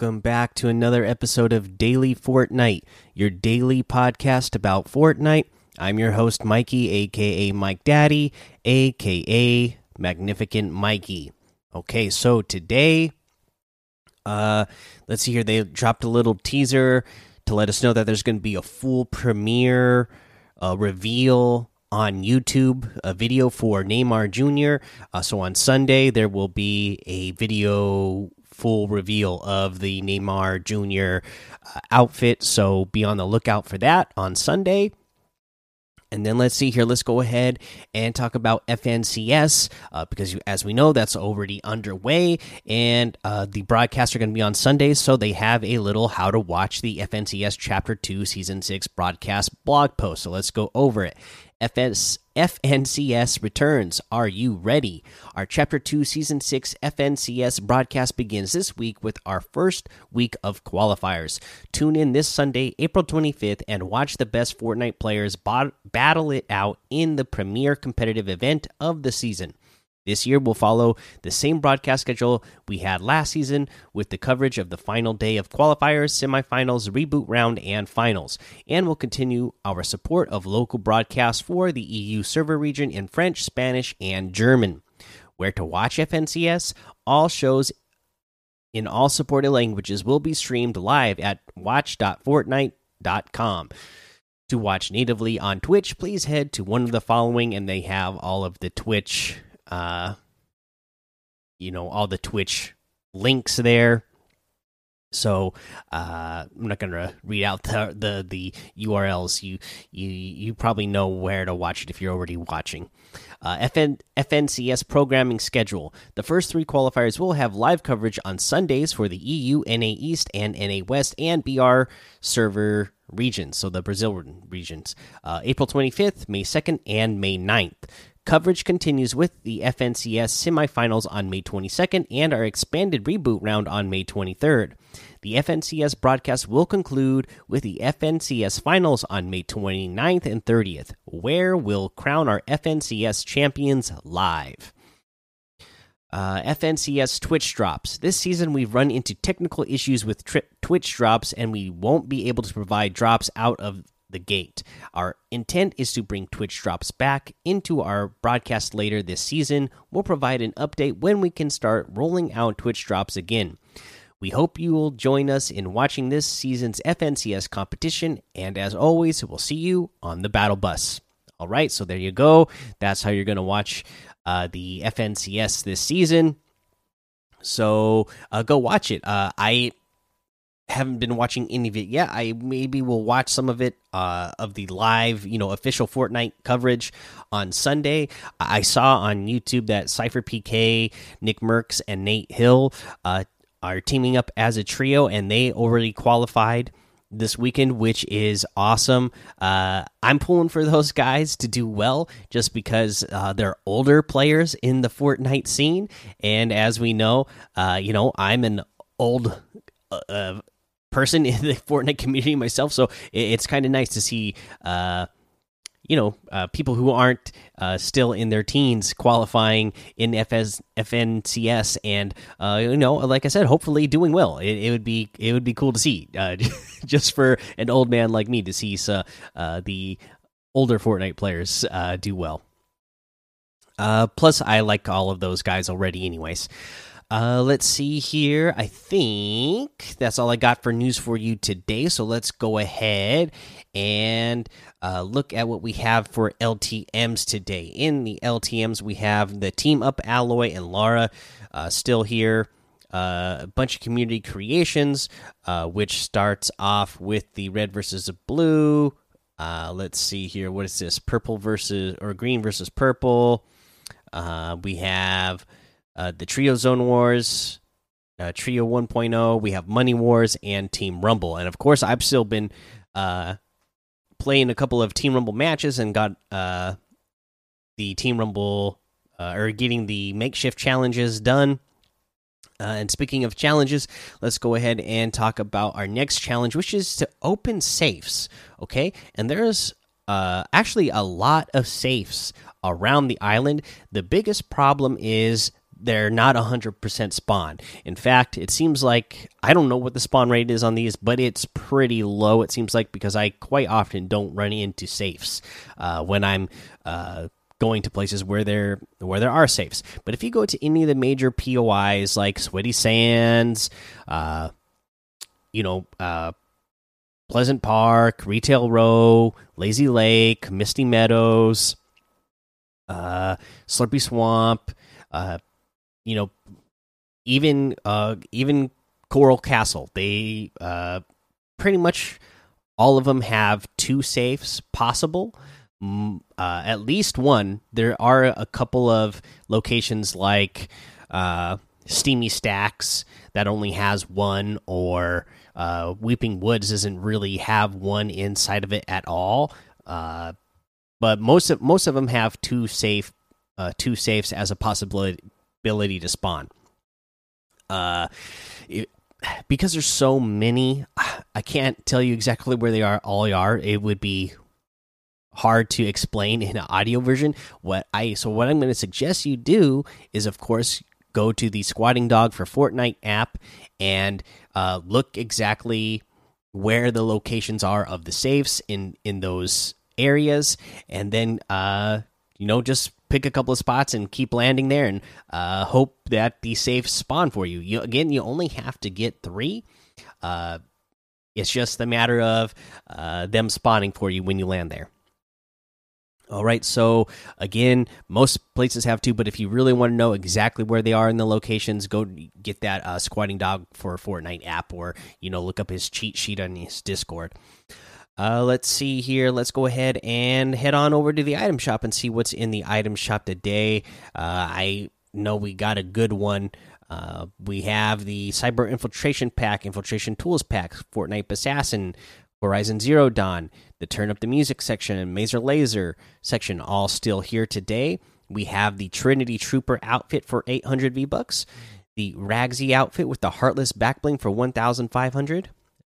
Welcome back to another episode of Daily Fortnite, your daily podcast about Fortnite. I'm your host, Mikey, aka Mike Daddy, aka Magnificent Mikey. Okay, so today, uh, let's see here. They dropped a little teaser to let us know that there's going to be a full premiere uh, reveal on YouTube, a video for Neymar Jr. Uh, so on Sunday, there will be a video full reveal of the Neymar Jr. Uh, outfit. So be on the lookout for that on Sunday. And then let's see here. Let's go ahead and talk about FNCS uh, because, as we know, that's already underway. And uh, the broadcasts are going to be on Sundays. So they have a little how to watch the FNCS Chapter 2 Season 6 broadcast blog post. So let's go over it. FS, FNCS returns. Are you ready? Our Chapter 2 Season 6 FNCS broadcast begins this week with our first week of qualifiers. Tune in this Sunday, April 25th, and watch the best Fortnite players battle it out in the premier competitive event of the season. This year, we'll follow the same broadcast schedule we had last season with the coverage of the final day of qualifiers, semifinals, reboot round, and finals. And we'll continue our support of local broadcasts for the EU server region in French, Spanish, and German. Where to watch FNCS? All shows in all supported languages will be streamed live at watch.fortnite.com. To watch natively on Twitch, please head to one of the following, and they have all of the Twitch uh, you know, all the Twitch links there. So uh, I'm not gonna read out the, the the URLs. You you you probably know where to watch it if you're already watching. Uh, FN, FNCS programming schedule. The first three qualifiers will have live coverage on Sundays for the EU, NA East, and NA West, and BR server regions. So the Brazil regions. Uh, April 25th, May 2nd, and May 9th. Coverage continues with the FNCS semifinals on May 22nd and our expanded reboot round on May 23rd. The FNCS broadcast will conclude with the FNCS finals on May 29th and 30th, where we'll crown our FNCS champions live. Uh, FNCS Twitch drops. This season, we've run into technical issues with Twitch drops, and we won't be able to provide drops out of the gate. Our intent is to bring Twitch drops back into our broadcast later this season. We'll provide an update when we can start rolling out Twitch drops again. We hope you will join us in watching this season's FNCS competition, and as always, we'll see you on the battle bus. All right, so there you go. That's how you're going to watch uh, the FNCS this season. So uh, go watch it. Uh, I haven't been watching any of it yet. I maybe will watch some of it uh, of the live, you know, official Fortnite coverage on Sunday. I saw on YouTube that SypherPK, Nick Mercs, and Nate Hill uh, are teaming up as a trio, and they already qualified this weekend, which is awesome. Uh, I'm pulling for those guys to do well just because uh, they're older players in the Fortnite scene. And as we know, uh, you know, I'm an old uh, person in the Fortnite community myself, so it's kind of nice to see, uh, you know, uh, people who aren't uh, still in their teens qualifying in FS FNCS, and uh, you know, like I said, hopefully doing well. It, it would be it would be cool to see, uh, just for an old man like me to see uh, the older Fortnite players do well. plus, I like all of those guys already, anyways. Uh, let's see here. I think that's all I got for news for you today. So let's go ahead and uh, look at what we have for LTMs today. In the LTMs, we have the Team Up Aloy and Lara uh, still here. Uh, a bunch of community creations, uh, which starts off with the red versus the blue. Uh, let's see here. What is this? Purple versus or green versus purple. we have uh, the Trio Zone Wars, uh, Trio 1.0. We have Money Wars and Team Rumble, and of course, I've still been uh, playing a couple of Team Rumble matches and got uh, the Team Rumble uh, or getting the makeshift challenges done. Uh, and speaking of challenges, let's go ahead and talk about our next challenge, which is to open safes. Okay, and there's uh, actually a lot of safes around the island. The biggest problem is they're not 100% spawn. In fact, it seems like I don't know what the spawn rate is on these, but it's pretty low, it seems like, because I quite often don't run into safes uh, when I'm. Uh, going to places where there where there are safes. But if you go to any of the major POIs like Sweaty Sands, uh, you know, uh, Pleasant Park, Retail Row, Lazy Lake, Misty Meadows, uh, Slurpy Swamp, uh, you know, even uh, even Coral Castle. They uh, pretty much all of them have two safes possible. Uh, at least one. There are a couple of locations like uh, Steamy Stacks that only has one, or uh, Weeping Woods doesn't really have one inside of it at all. Uh, but most of most of them have two safe, uh, two safes as a possibility ability to spawn. Uh, it, because there's so many, I can't tell you exactly where they are. All are. It would be hard to explain in an audio version. What I so what I'm going to suggest you do is, of course, go to the Squatting Dog for Fortnite app and uh, look exactly where the locations are of the safes in in those areas, and then uh, you know just pick a couple of spots and keep landing there, and uh, hope that the safes spawn for you. You again, you only have to get three. Uh, it's just a matter of uh, them spawning for you when you land there. All right, so again, most places have two, but if you really want to know exactly where they are in the locations, go get that uh, Squatting Dog for Fortnite app, or you know, look up his cheat sheet on his Discord. Uh, let's see here. Let's go ahead and head on over to the item shop and see what's in the item shop today. Uh, I know we got a good one. Uh, we have the Cyber Infiltration Pack, Infiltration Tools Pack, Fortnite Assassin, Horizon Zero Dawn, the Turn Up the Music section, and Mazer Laser section all still here today. We have the Trinity Trooper outfit for 800 V bucks, the Ragsy outfit with the Heartless backbling for 1,500,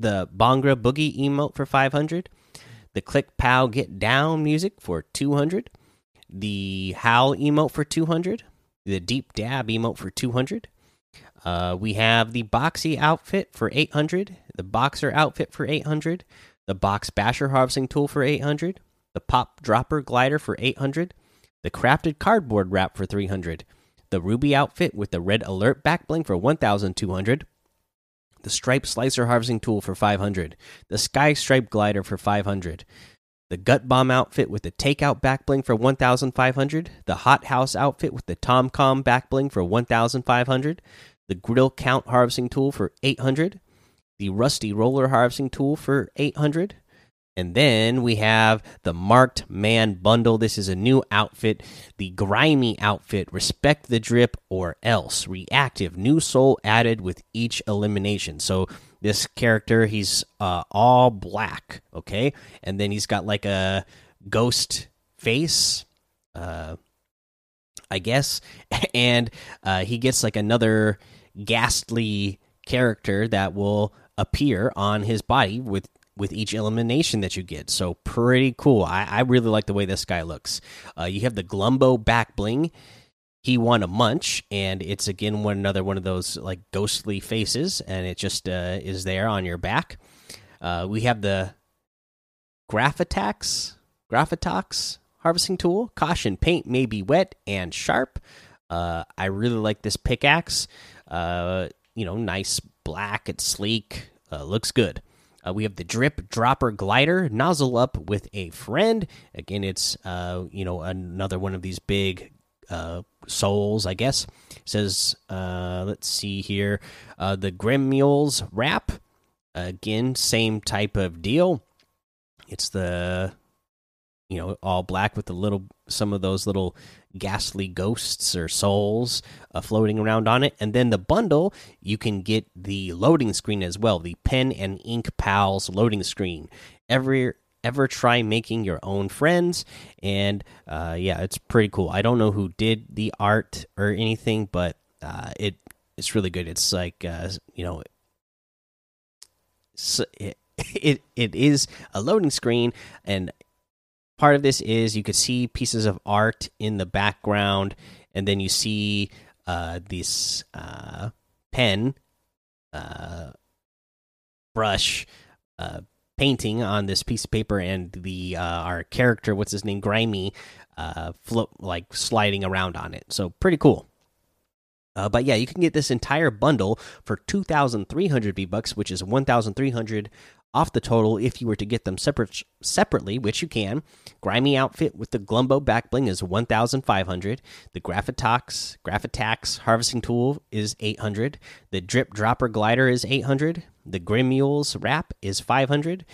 the Bhangra Boogie emote for 500, the Click Pow Get Down music for 200, the Howl emote for 200, the Deep Dab emote for 200. Uh, we have the Boxy outfit for 800, the Boxer outfit for 800, the Box Basher harvesting tool for 800, the Pop Dropper glider for 800, the Crafted cardboard wrap for 300, the Ruby outfit with the Red Alert back bling for 1200, the Stripe Slicer harvesting tool for 500, the Sky Stripe glider for 500, the Gut Bomb outfit with the Takeout back bling for 1500, the Hot House outfit with the Tomcom back bling for 1500, the Grill Count harvesting tool for 800, the Rusty Roller Harvesting Tool for 800. And then we have the Marked Man Bundle. This is a new outfit, the Grimy outfit. Respect the drip or else. Reactive, new soul added with each elimination. So this character, he's uh, all black, okay? And then he's got like a ghost face, uh, I guess. And uh, he gets like another ghastly character that will appear on his body with with each elimination that you get. So pretty cool. I, I really like the way this guy looks. Uh, you have the Glumbo back bling. He won a munch, and it's again one another one of those like ghostly faces, and it just uh, is there on your back. Uh, we have the Graphitax, Graphitox harvesting tool. Caution: paint may be wet and sharp. Uh, I really like this pickaxe. Uh, you know, nice black. It's sleek. Uh, looks good. Uh, we have the drip dropper glider nozzle up with a friend. Again, it's uh, you know another one of these big uh, souls, I guess. It says uh, let's see here, uh, the Grim Mules wrap. Again, same type of deal. It's the you know all black with the little some of those little ghastly ghosts or souls uh, floating around on it. And then the bundle you can get the loading screen as well the pen and ink pals loading screen. Ever ever try making your own friends and uh, yeah it's pretty cool. I don't know who did the art or anything but uh, it it's really good. It's like uh, you know it, it it is a loading screen and part of this is you could see pieces of art in the background, and then you see uh, this uh, pen, uh, brush, uh, painting on this piece of paper, and the uh, our character, what's his name, Grimy, uh, float like sliding around on it. So pretty cool. But yeah, you can get this entire bundle for 2,300 V bucks, which is 1,300 off the total if you were to get them separate separately, which you can. Grimy outfit with the Glumbo back bling is 1,500. The Graphitox Graphitax harvesting tool is 800. The Drip Dropper glider is 800. The Grimule's wrap is 500.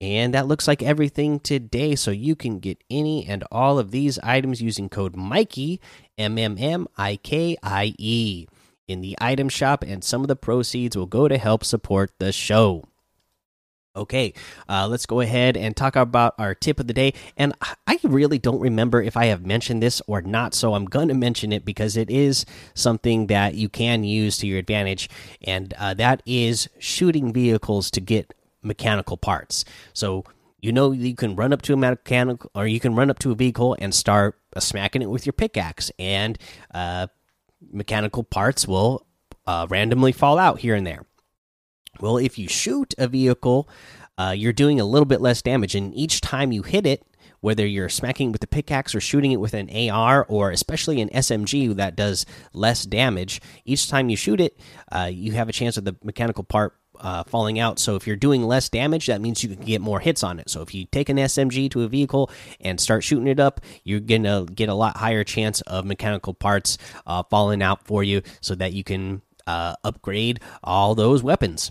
And that looks like everything today. So you can get any and all of these items using code Mikey, M M M I K I E, in the item shop, and some of the proceeds will go to help support the show. Okay, uh, let's go ahead and talk about our tip of the day. And I really don't remember if I have mentioned this or not, so I'm going to mention it because it is something that you can use to your advantage, and uh, that is shooting vehicles to get mechanical parts. So you know you can run up to a mechanical, or you can run up to a vehicle and start uh, smacking it with your pickaxe, and uh, mechanical parts will uh, randomly fall out here and there. Well, if you shoot a vehicle, uh, you're doing a little bit less damage, and each time you hit it, whether you're smacking with the pickaxe or shooting it with an AR or especially an SMG that does less damage, each time you shoot it, uh, you have a chance of the mechanical part uh, falling out. So if you're doing less damage, that means you can get more hits on it. So if you take an SMG to a vehicle and start shooting it up, you're gonna get a lot higher chance of mechanical parts uh, falling out for you, so that you can uh, upgrade all those weapons.